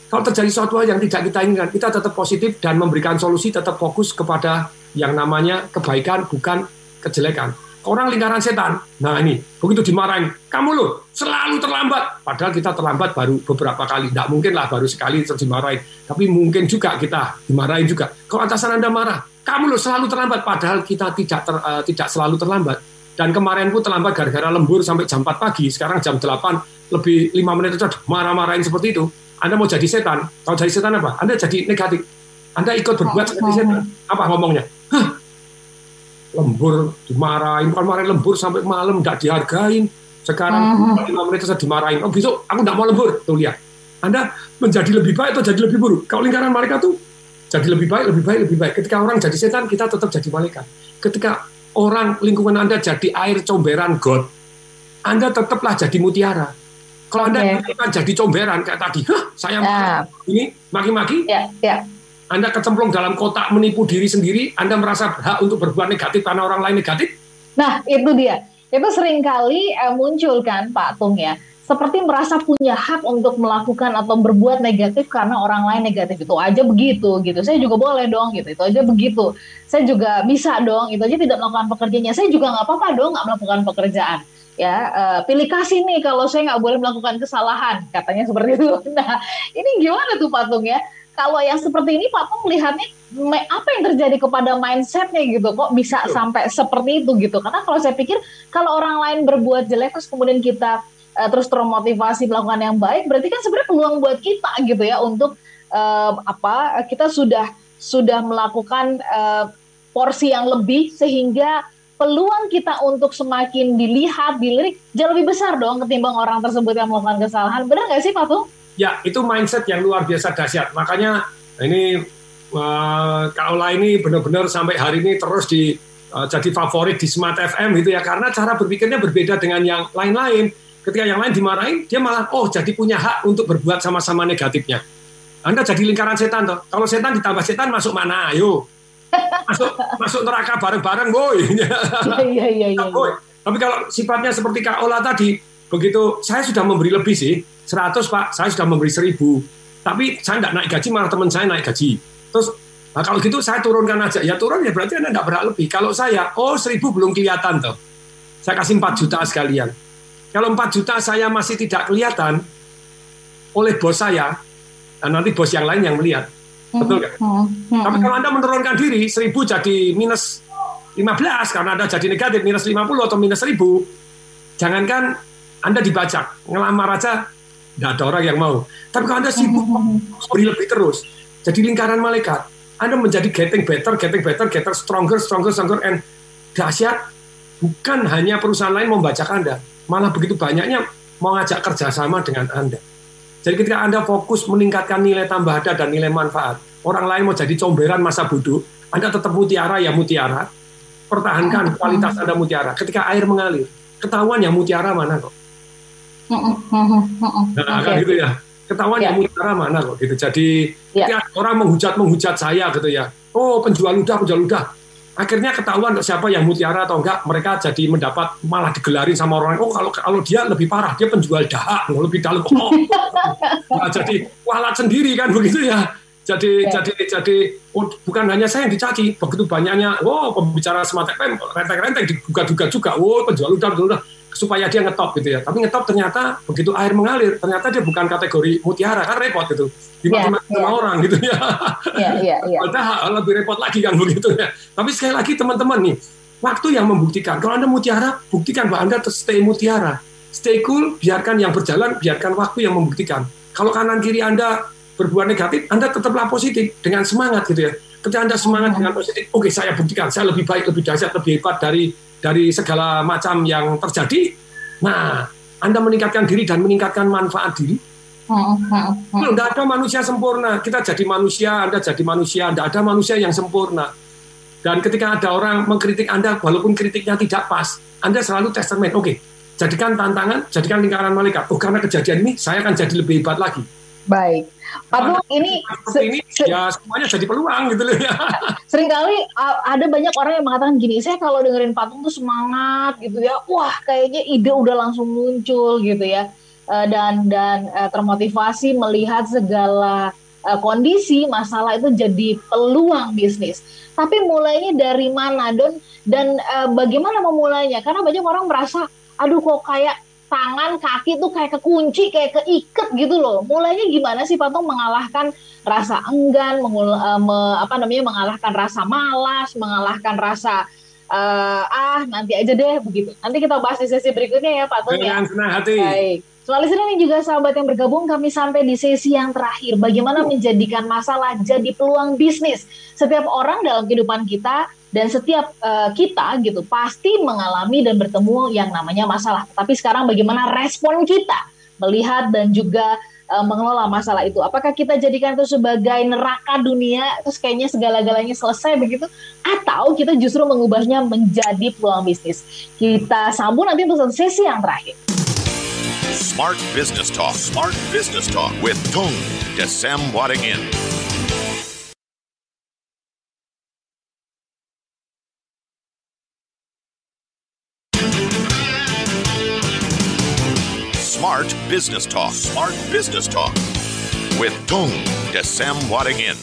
Kalau terjadi sesuatu yang tidak kita inginkan, kita tetap positif dan memberikan solusi, tetap fokus kepada yang namanya kebaikan, bukan kejelekan. Orang lingkaran setan, nah ini, begitu dimarahin, kamu loh selalu terlambat. Padahal kita terlambat baru beberapa kali, tidak mungkin lah baru sekali terus dimarahin. Tapi mungkin juga kita dimarahin juga. Kalau atasan Anda marah, kamu loh selalu terlambat. Padahal kita tidak ter, uh, tidak selalu terlambat dan kemarin pun terlambat gara-gara lembur sampai jam 4 pagi, sekarang jam 8 lebih 5 menit itu marah-marahin seperti itu. Anda mau jadi setan, kalau jadi setan apa? Anda jadi negatif. Anda ikut berbuat seperti setan. Apa ngomongnya? Hah, lembur dimarahin, bukan marahin lembur sampai malam nggak dihargain. Sekarang uh-huh. 5 menit saja dimarahin. Oh besok aku nggak mau lembur. Tuh lihat. Anda menjadi lebih baik atau jadi lebih buruk? Kalau lingkaran mereka tuh jadi lebih baik, lebih baik, lebih baik. Ketika orang jadi setan, kita tetap jadi malaikat. Ketika orang lingkungan Anda jadi air comberan God, Anda tetaplah jadi mutiara. Kalau okay. Anda jadi comberan kayak tadi, Hah, saya yeah. ini maki-maki, yeah, yeah. Anda kecemplung dalam kotak menipu diri sendiri, Anda merasa berhak untuk berbuat negatif karena orang lain negatif? Nah, itu dia. Itu sering kali eh, muncul kan Pak Tung ya seperti merasa punya hak untuk melakukan atau berbuat negatif karena orang lain negatif itu aja begitu gitu saya juga boleh dong gitu itu aja begitu saya juga bisa dong itu aja tidak melakukan pekerjaannya saya juga nggak apa-apa dong nggak melakukan pekerjaan ya uh, pilih kasih nih kalau saya nggak boleh melakukan kesalahan katanya seperti itu. (laughs) Nah ini gimana tuh patung ya? Kalau yang seperti ini Pak Pung melihatnya apa yang terjadi kepada mindsetnya gitu? Kok bisa sampai seperti itu gitu? Karena kalau saya pikir kalau orang lain berbuat jelek terus kemudian kita uh, terus termotivasi melakukan yang baik, berarti kan sebenarnya peluang buat kita gitu ya untuk uh, apa kita sudah sudah melakukan uh, porsi yang lebih sehingga peluang kita untuk semakin dilihat, dilirik jauh lebih besar dong ketimbang orang tersebut yang melakukan kesalahan. Benar nggak sih Pak Tung? Ya, itu mindset yang luar biasa dahsyat. Makanya ini uh, Kak Ola ini benar-benar sampai hari ini terus di uh, jadi favorit di Smart FM gitu ya karena cara berpikirnya berbeda dengan yang lain-lain Ketika yang lain dimarahin, dia malah oh jadi punya hak untuk berbuat sama-sama negatifnya. Anda jadi lingkaran setan toh. Kalau setan ditambah setan masuk mana? Ayo. Masuk masuk neraka bareng-bareng, boy. Iya iya iya. iya. Tapi kalau sifatnya seperti Kak Ola tadi, begitu saya sudah memberi lebih sih, 100 Pak, saya sudah memberi 1000. Tapi saya tidak naik gaji, malah teman saya naik gaji. Terus Nah, kalau gitu saya turunkan aja. Ya turun ya berarti Anda nggak berhak lebih. Kalau saya, oh seribu belum kelihatan tuh. Saya kasih 4 juta sekalian. Kalau 4 juta saya masih tidak kelihatan oleh bos saya, dan nanti bos yang lain yang melihat. Betul kan? Tapi kalau Anda menurunkan diri, 1000 jadi minus 15, karena Anda jadi negatif, minus 50 atau minus 1000, jangankan Anda dibajak, ngelamar aja, tidak ada orang yang mau. Tapi kalau Anda sibuk, beri lebih terus, jadi lingkaran malaikat, Anda menjadi getting better, getting better, getting stronger, stronger, stronger, and dahsyat, bukan hanya perusahaan lain membajak Anda, malah begitu banyaknya mau ngajak kerjasama dengan Anda. Jadi ketika Anda fokus meningkatkan nilai tambah ada dan nilai manfaat, orang lain mau jadi comberan masa bodoh, Anda tetap mutiara ya mutiara, pertahankan kualitas Anda mutiara. Ketika air mengalir, ketahuan ya mutiara mana kok. Nah, kan gitu ya. Ketahuan yeah. ya mutiara mana kok gitu. Jadi ketika orang menghujat menghujat saya gitu ya. Oh penjual ludah penjual ludah akhirnya ketahuan siapa yang mutiara atau enggak mereka jadi mendapat malah digelarin sama orang oh kalau kalau dia lebih parah dia penjual dahak lebih dalam oh (laughs) nah, jadi walat sendiri kan begitu ya. Jadi ya. jadi jadi oh, bukan hanya saya yang dicaci begitu banyaknya oh pembicara FM renteng-renteng diduga-duga juga. Oh penjual udah udah supaya dia ngetop gitu ya. Tapi ngetop ternyata begitu air mengalir, ternyata dia bukan kategori mutiara kan repot gitu. Dimaki yeah, yeah. orang gitu ya. Iya iya iya. lebih repot lagi kan begitu ya. Tapi sekali lagi teman-teman nih, waktu yang membuktikan. Kalau Anda mutiara, buktikan bahwa Anda stay mutiara. Stay cool, biarkan yang berjalan, biarkan waktu yang membuktikan. Kalau kanan kiri Anda berbuat negatif, Anda tetaplah positif dengan semangat gitu ya. Ketika Anda semangat dengan positif, oke okay, saya buktikan, saya lebih baik, lebih dahsyat, lebih hebat dari dari segala macam yang terjadi. Nah, Anda meningkatkan diri dan meningkatkan manfaat diri. Tidak ada manusia sempurna. Kita jadi manusia, Anda jadi manusia. Tidak ada manusia yang sempurna. Dan ketika ada orang mengkritik Anda, walaupun kritiknya tidak pas, Anda selalu testament. Oke, okay, jadikan tantangan, jadikan lingkaran malaikat. Oh karena kejadian ini saya akan jadi lebih hebat lagi. Baik. Tung, ini, ini ya semuanya jadi peluang gitu loh ya. (laughs) Seringkali ada banyak orang yang mengatakan gini, saya kalau dengerin Pak Tung tuh semangat gitu ya. Wah, kayaknya ide udah langsung muncul gitu ya. Eh, dan dan eh, termotivasi melihat segala eh, kondisi masalah itu jadi peluang bisnis. Tapi mulainya dari mana, Don? Dan bagaimana memulainya? Karena banyak orang merasa, aduh kok kayak tangan kaki tuh kayak kekunci kayak keikat gitu loh. Mulainya gimana sih Patung mengalahkan rasa enggan mengul, uh, me, apa namanya mengalahkan rasa malas mengalahkan rasa uh, ah nanti aja deh begitu. Nanti kita bahas di sesi berikutnya ya Pak Tung ya. Senang hati. Baik. Soal ini juga sahabat yang bergabung kami sampai di sesi yang terakhir. Bagaimana menjadikan masalah jadi peluang bisnis? Setiap orang dalam kehidupan kita dan setiap uh, kita gitu pasti mengalami dan bertemu yang namanya masalah. Tapi sekarang bagaimana respon kita melihat dan juga uh, mengelola masalah itu? Apakah kita jadikan itu sebagai neraka dunia terus kayaknya segala-galanya selesai begitu atau kita justru mengubahnya menjadi peluang bisnis? Kita sambung nanti untuk sesi yang terakhir. Smart Business Talk. Smart Business Talk with Tung Desem Wadingin. Business Talk. Smart Business Talk with Tung Desem Wadingin.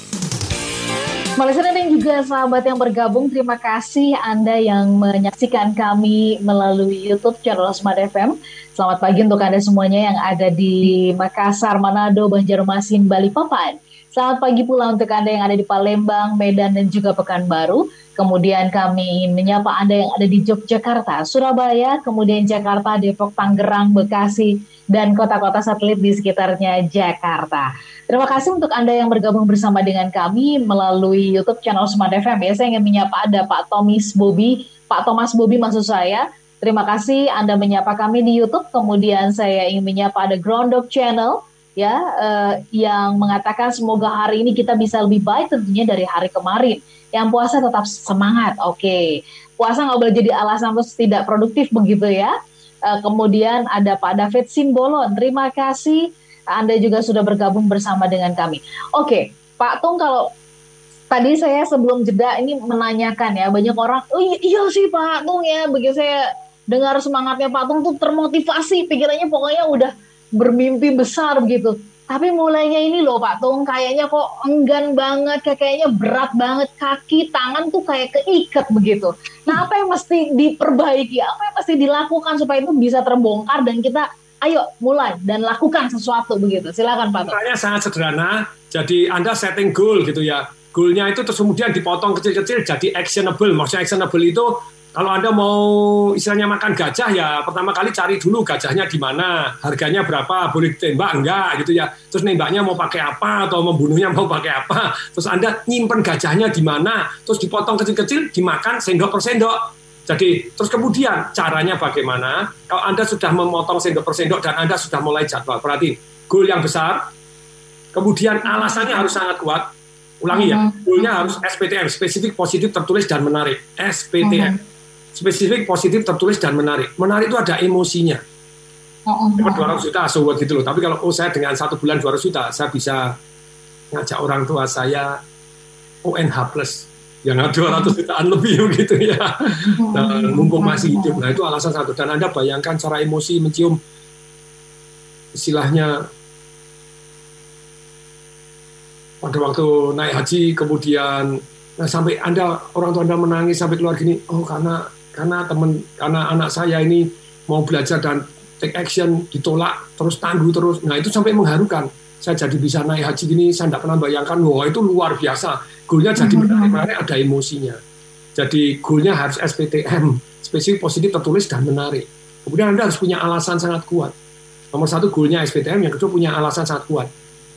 Malaysia dan juga sahabat yang bergabung, terima kasih Anda yang menyaksikan kami melalui YouTube channel Smart FM. Selamat pagi untuk Anda semuanya yang ada di Makassar, Manado, Banjarmasin, Balikpapan. Selamat pagi pula untuk Anda yang ada di Palembang, Medan, dan juga Pekanbaru. Kemudian kami ingin menyapa Anda yang ada di Yogyakarta, Surabaya, kemudian Jakarta, Depok, Tangerang, Bekasi, dan kota-kota satelit di sekitarnya Jakarta. Terima kasih untuk Anda yang bergabung bersama dengan kami melalui YouTube channel Smart FM. Ya, saya ingin menyapa ada Pak Tomis Bobi, Pak Thomas Bobi maksud saya, Terima kasih Anda menyapa kami di YouTube. Kemudian saya ingin menyapa ada Groundhog Channel ya uh, yang mengatakan semoga hari ini kita bisa lebih baik tentunya dari hari kemarin. Yang puasa tetap semangat. Oke. Okay. Puasa nggak boleh jadi alasan terus tidak produktif begitu ya. Uh, kemudian ada Pak David Simbolon. Terima kasih Anda juga sudah bergabung bersama dengan kami. Oke, okay. Pak Tung kalau tadi saya sebelum jeda ini menanyakan ya banyak orang, oh iya, iya sih Pak Tung ya, begitu saya dengar semangatnya Pak Tung tuh termotivasi, pikirannya pokoknya udah bermimpi besar gitu. Tapi mulainya ini loh Pak Tung, kayaknya kok enggan banget, kayaknya berat banget, kaki, tangan tuh kayak keikat begitu. Nah apa yang mesti diperbaiki, apa yang mesti dilakukan supaya itu bisa terbongkar dan kita ayo mulai dan lakukan sesuatu begitu. Silakan Pak Tung. Caranya sangat sederhana, jadi Anda setting goal gitu ya. Goalnya itu terus kemudian dipotong kecil-kecil jadi actionable. Maksudnya actionable itu kalau Anda mau istilahnya makan gajah ya pertama kali cari dulu gajahnya di mana, harganya berapa, boleh ditembak enggak gitu ya. Terus nembaknya mau pakai apa atau membunuhnya mau pakai apa. Terus Anda nyimpen gajahnya di mana, terus dipotong kecil-kecil dimakan sendok per sendok. Jadi terus kemudian caranya bagaimana? Kalau Anda sudah memotong sendok per sendok dan Anda sudah mulai jadwal, berarti goal yang besar, kemudian alasannya harus sangat kuat. Ulangi ya, mm-hmm. goalnya harus SPTM, spesifik, positif, tertulis, dan menarik. SPTM. Spesifik, positif, tertulis, dan menarik. Menarik itu ada emosinya. Oh, oh, Dapat 200 juta, so what gitu loh. Tapi kalau oh saya dengan satu bulan 200 juta, saya bisa ngajak orang tua saya ONH plus yang 200 jutaan lebih (laughs) gitu ya. Dan mumpung masih hidup. Nah itu alasan satu. Dan Anda bayangkan cara emosi mencium istilahnya pada waktu naik haji kemudian nah sampai anda orang tua anda menangis sampai keluar gini oh karena karena teman karena anak saya ini mau belajar dan take action ditolak terus tangguh terus. Nah itu sampai mengharukan. Saya jadi bisa naik haji gini saya tidak pernah bayangkan wah itu luar biasa. Goalnya jadi mm-hmm. menarik menarik ada emosinya. Jadi goalnya harus SPTM spesifik positif tertulis dan menarik. Kemudian anda harus punya alasan sangat kuat. Nomor satu goalnya SPTM yang kedua punya alasan sangat kuat.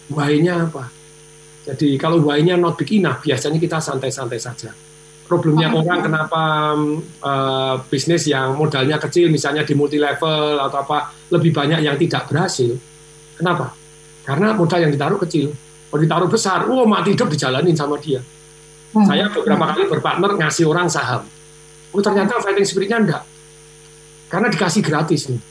Why-nya apa? Jadi kalau why-nya not big enough biasanya kita santai-santai saja problemnya orang kenapa uh, bisnis yang modalnya kecil misalnya di multi level atau apa lebih banyak yang tidak berhasil. Kenapa? Karena modal yang ditaruh kecil. Kalau ditaruh besar, oh mati hidup dijalanin sama dia. Hmm. Saya beberapa kali berpartner ngasih orang saham. Oh ternyata fighting spiritnya enggak. Karena dikasih gratis nih.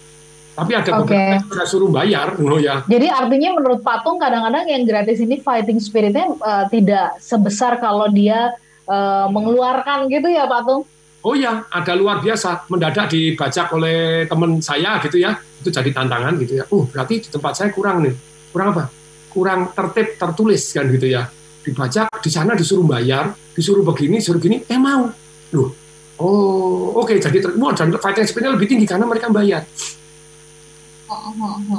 Tapi ada beberapa Oke. yang saya suruh bayar, no ya. Jadi artinya menurut Patung kadang-kadang yang gratis ini fighting spiritnya eh, tidak sebesar kalau dia eh, mengeluarkan gitu ya Patung? Oh ya, ada luar biasa. Mendadak dibajak oleh teman saya gitu ya. Itu jadi tantangan gitu ya. Uh, berarti di tempat saya kurang nih. Kurang apa? Kurang tertib, tertulis kan gitu ya. Dibajak, di sana disuruh bayar, disuruh begini, disuruh gini, eh mau. Loh, oh oke. jadi ter- wah, dan fighting spiritnya lebih tinggi karena mereka bayar.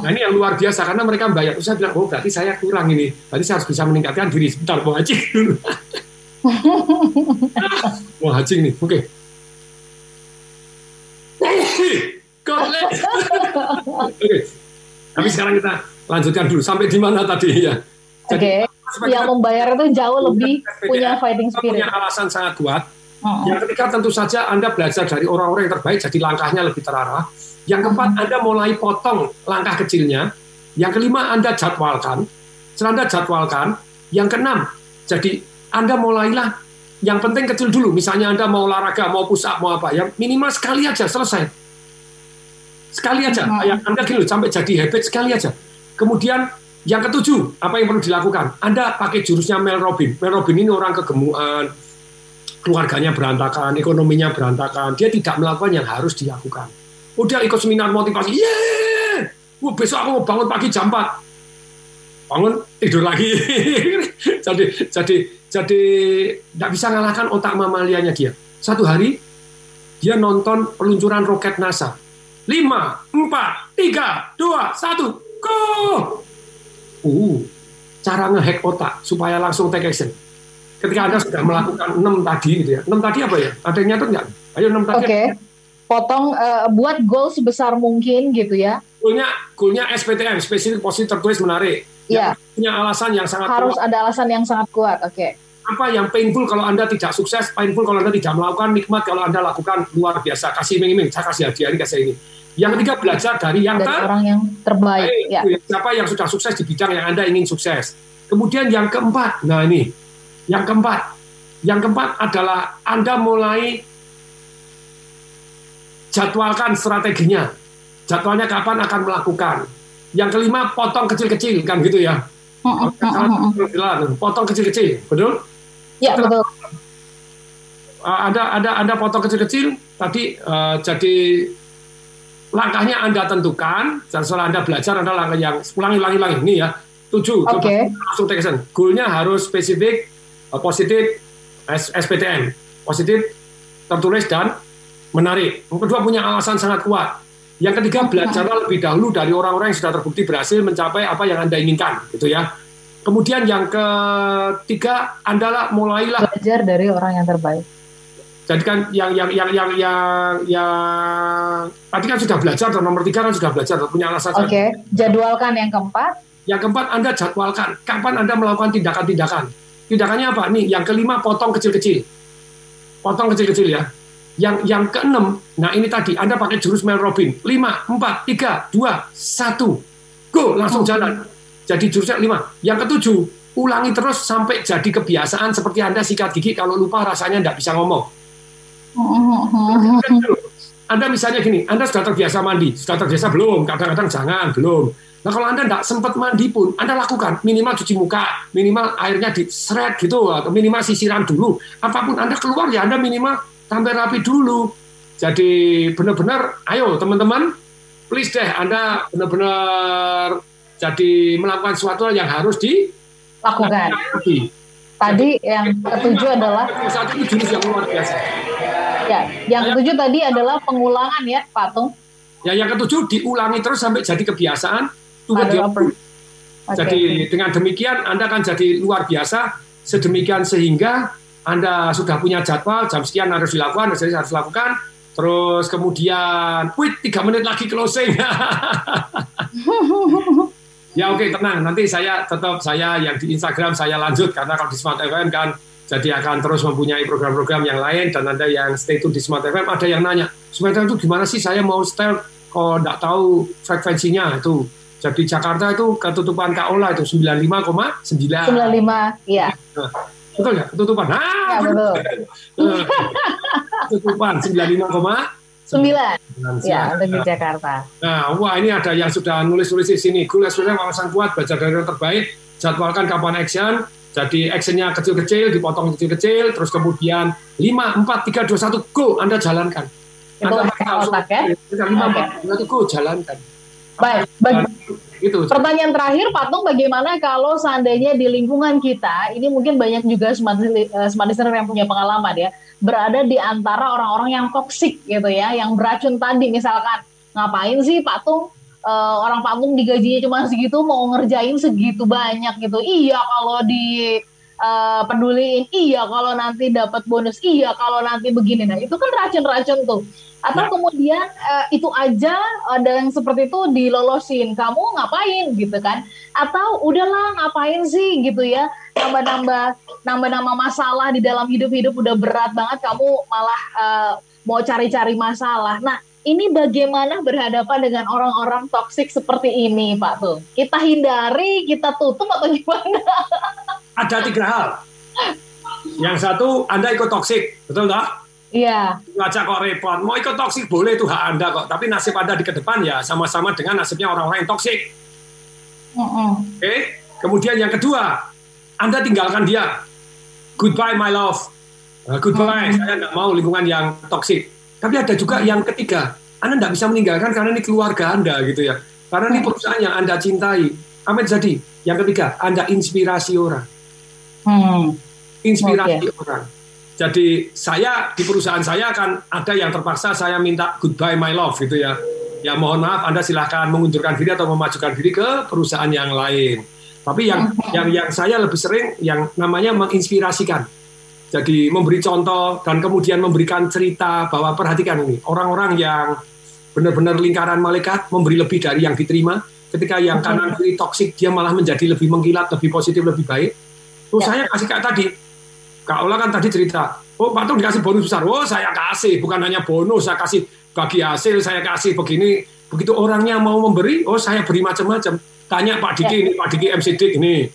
Nah ini yang luar biasa karena mereka bayar. Terus saya bilang, oh berarti saya kurang ini. Berarti saya harus bisa meningkatkan diri. Sebentar, mau haji dulu. (laughs) (laughs) mau haji nih, oke. Oke. (laughs) Oke. Tapi sekarang kita lanjutkan dulu. Sampai di mana tadi ya? Oke. supaya Yang membayar itu jauh lebih punya fighting spirit. punya alasan sangat kuat. Mm-mm. Yang ketiga tentu saja Anda belajar dari orang-orang yang terbaik, jadi langkahnya lebih terarah. Yang keempat, Anda mulai potong langkah kecilnya. Yang kelima, Anda jadwalkan. Setelah Anda jadwalkan. Yang keenam, jadi Anda mulailah yang penting kecil dulu. Misalnya Anda mau olahraga, mau push up, mau apa. Yang minimal sekali aja, selesai. Sekali aja. Kayak Anda gini loh, sampai jadi habit sekali aja. Kemudian yang ketujuh, apa yang perlu dilakukan? Anda pakai jurusnya Mel Robin. Mel Robin ini orang kegemuan, keluarganya berantakan, ekonominya berantakan. Dia tidak melakukan yang harus dilakukan. Udah ikut seminar motivasi, yeay! Wah, besok aku mau bangun pagi jam 4. Bangun, tidur lagi. (laughs) jadi jadi jadi nggak bisa ngalahkan otak mamalianya dia. Satu hari, dia nonton peluncuran roket NASA. Lima, empat, tiga, dua, satu, go! Uh, cara ngehack otak supaya langsung take action. Ketika Anda sudah melakukan enam tadi gitu ya. Enam tadi apa ya? Ada yang nyatet nggak? Ayo enam tadi. Oke. Potong eh, buat goal sebesar mungkin gitu ya. Goalnya, goalnya SPTM, spesifik positif tertulis menarik. Iya. Yang punya alasan yang sangat Harus kuat. ada alasan yang sangat kuat. Oke. Apa yang painful kalau Anda tidak sukses, painful kalau Anda tidak melakukan, nikmat kalau Anda lakukan luar biasa. Kasih iming-iming, saya kasih hadiah ini, kasih ini. Yang ketiga, belajar dari yang Dari ter orang yang terbaik. baik. Ya. Siapa yang sudah sukses di bidang yang Anda ingin sukses. Kemudian yang keempat, nah ini, yang keempat, yang keempat adalah Anda mulai jadwalkan strateginya. Jadwalnya kapan akan melakukan. Yang kelima, potong kecil-kecil, kan gitu ya. Mm, mm. Potong kecil-kecil, betul? Ya betul. Ada ada ada potong kecil-kecil tadi uh, jadi langkahnya anda tentukan dan setelah anda belajar anda langkah yang ulangi ulangi ulangi ini ya tujuh Oke. langsung take action goalnya harus spesifik uh, positif S- SPTM positif tertulis dan menarik yang kedua punya alasan sangat kuat yang ketiga belajarlah lebih dahulu dari orang-orang yang sudah terbukti berhasil mencapai apa yang anda inginkan gitu ya kemudian yang ketiga anda lah mulailah Belajar dari orang yang terbaik. jadi kan yang yang yang yang yang yang tadi kan sudah belajar dan nomor tiga kan sudah belajar dan punya alasan. Oke. Jadwalkan yang keempat. Yang keempat Anda jadwalkan kapan Anda melakukan tindakan-tindakan. Tindakannya apa? Nih, yang kelima potong kecil-kecil. Potong kecil-kecil ya. Yang yang keenam, nah ini tadi Anda pakai jurus Mel Robin. Lima, empat, tiga, dua, satu, go langsung jalan. Jadi jurusnya lima. Yang ketujuh, ulangi terus sampai jadi kebiasaan seperti Anda sikat gigi kalau lupa rasanya tidak bisa ngomong. Anda misalnya gini, Anda sudah terbiasa mandi, sudah terbiasa belum? Kadang-kadang jangan, belum. Nah kalau Anda tidak sempat mandi pun, Anda lakukan minimal cuci muka, minimal airnya diseret gitu, atau minimal sisiran dulu. Apa pun Anda keluar ya Anda minimal tampil rapi dulu. Jadi benar-benar, ayo teman-teman, please deh Anda benar-benar jadi melakukan sesuatu yang harus di Lakukan. rapi. Tadi yang ketujuh adalah Saat ini jurus yang luar biasa. ya, yang ketujuh tadi adalah pengulangan ya, Patung. Ya yang ketujuh diulangi terus sampai jadi kebiasaan. Ada dia? Oke. Jadi dengan demikian Anda akan jadi luar biasa sedemikian sehingga Anda sudah punya jadwal jam sekian harus dilakukan, jadi harus dilakukan. Terus kemudian, wait tiga menit lagi closing. (laughs) ya oke tenang, nanti saya tetap saya yang di Instagram saya lanjut karena kalau di Smart FM kan jadi akan terus mempunyai program-program yang lain dan ada yang stay tune di Smart FM ada yang nanya Smart FM itu gimana sih saya mau setel kok nggak tahu frekuensinya itu jadi Jakarta itu ketutupan KOLA itu 95,9 95, iya. Betul ya ketutupan nah Ya, betul. (laughs) Eh, ketutupan 95,9 Sembilan. Ya, untuk di Jakarta. Nah, wah ini ada yang sudah nulis-nulis di sini. Goal sudah wawasan kuat, baca dari yang terbaik, jadwalkan kapan action, jadi actionnya kecil-kecil, dipotong kecil-kecil, terus kemudian 5, 4, 3, 2, 1, go, Anda jalankan. Itu anda otak ya? 5, 4, 3, 2, 1, go, jalankan. Baik, bagi, itu. Pertanyaan terakhir, Patung, bagaimana kalau seandainya di lingkungan kita, ini mungkin banyak juga smart, smart listener yang punya pengalaman ya, berada di antara orang-orang yang toksik gitu ya, yang beracun tadi misalkan, ngapain sih Patung uh, orang Patung digajinya cuma segitu mau ngerjain segitu banyak gitu. Iya kalau di uh, peduliin, iya kalau nanti dapat bonus, iya kalau nanti begini. Nah itu kan racun-racun tuh atau ya. kemudian uh, itu aja ada yang seperti itu dilolosin. Kamu ngapain? Gitu kan. Atau udahlah ngapain sih? Gitu ya. Nambah-nambah nambah-nambah masalah di dalam hidup-hidup udah berat banget. Kamu malah uh, mau cari-cari masalah. Nah ini bagaimana berhadapan dengan orang-orang toksik seperti ini Pak tuh? Kita hindari kita tutup atau gimana? (laughs) Ada tiga hal. Yang satu Anda ikut toksik betul nggak Iya. Baca kok repot. Mau ikut toksik boleh itu hak Anda kok. Tapi nasib Anda di ke depan ya sama-sama dengan nasibnya orang-orang yang toksik. Uh -uh. Oke. Okay? Kemudian yang kedua, Anda tinggalkan dia. Goodbye my love. Uh, goodbye. Uh -huh. Saya nggak mau lingkungan yang toksik. Tapi ada juga yang ketiga. Anda nggak bisa meninggalkan karena ini keluarga Anda gitu ya. Karena ini perusahaan yang Anda cintai. Apa yang jadi? Yang ketiga, Anda inspirasi orang. Hmm. Inspirasi okay. orang jadi saya di perusahaan saya akan ada yang terpaksa saya minta goodbye my love gitu ya. Ya mohon maaf Anda silahkan mengundurkan diri atau memajukan diri ke perusahaan yang lain. Tapi yang yang yang saya lebih sering yang namanya menginspirasikan. Jadi memberi contoh dan kemudian memberikan cerita bahwa perhatikan ini orang-orang yang benar-benar lingkaran malaikat memberi lebih dari yang diterima. Ketika yang kanan kiri toksik dia malah menjadi lebih mengkilat, lebih positif, lebih baik. Terus ya. saya kasih kayak tadi, Kak Ola kan tadi cerita, oh Pak Tung dikasih bonus besar, oh saya kasih, bukan hanya bonus, saya kasih bagi hasil, saya kasih begini. Begitu orangnya mau memberi, oh saya beri macam-macam. Tanya Pak Diki ya. ini, Pak Diki MC Dik ini.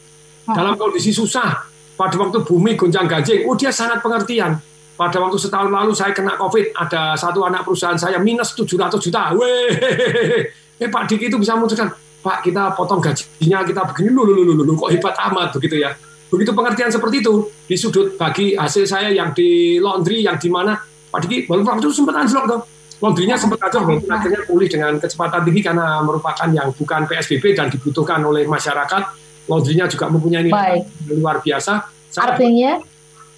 Dalam kondisi susah, pada waktu bumi gonjang gajing, oh dia sangat pengertian. Pada waktu setahun lalu saya kena COVID, ada satu anak perusahaan saya minus 700 juta. Weh, eh Pak Diki itu bisa memutuskan, Pak kita potong gajinya, kita begini, lu, lu, lu, lu, kok hebat amat begitu ya Begitu pengertian seperti itu di sudut bagi hasil saya yang di laundry yang di mana. Pak Diki walaupun waktu itu sempat anjlok tuh laundrynya sempat anjlok walaupun akhirnya pulih dengan kecepatan tinggi karena merupakan yang bukan PSBB dan dibutuhkan oleh masyarakat. Laundrynya juga mempunyai nilai luar biasa. Saya, artinya?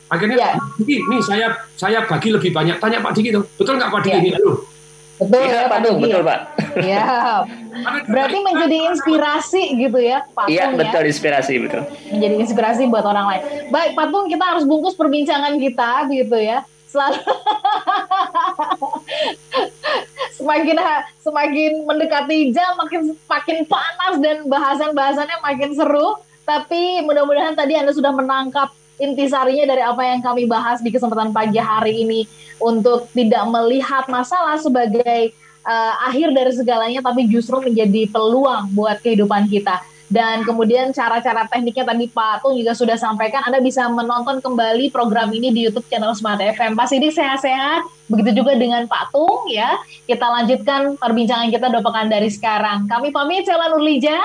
Akhirnya ya. Pak Diki nih saya saya bagi lebih banyak. Tanya Pak Diki tuh. Betul nggak Pak Diki? Ya. ini Halo. Betul ya, ya Pak Tung, betul Pak. Iya. Berarti menjadi inspirasi gitu ya, Pak Iya, betul ya? inspirasi betul. Menjadi inspirasi buat orang lain. Baik, Pak Tung, kita harus bungkus perbincangan kita gitu ya. Selalu (laughs) semakin semakin mendekati jam makin makin panas dan bahasan-bahasannya makin seru. Tapi mudah-mudahan tadi Anda sudah menangkap intisarinya dari apa yang kami bahas di kesempatan pagi hari ini untuk tidak melihat masalah sebagai uh, akhir dari segalanya tapi justru menjadi peluang buat kehidupan kita. Dan kemudian cara-cara tekniknya tadi Pak Tung juga sudah sampaikan, Anda bisa menonton kembali program ini di YouTube channel Smart FM. Pak Sidik sehat-sehat, begitu juga dengan Pak Tung ya. Kita lanjutkan perbincangan kita dua pekan dari sekarang. Kami pamit, saya Nurlija.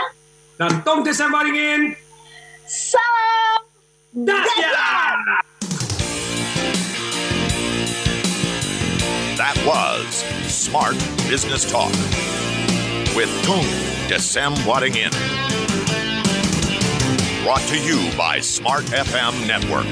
Dan Tung Desembaringin. Salam That was Smart Business Talk with Tung Desem Wadding In. Brought to you by Smart FM Network.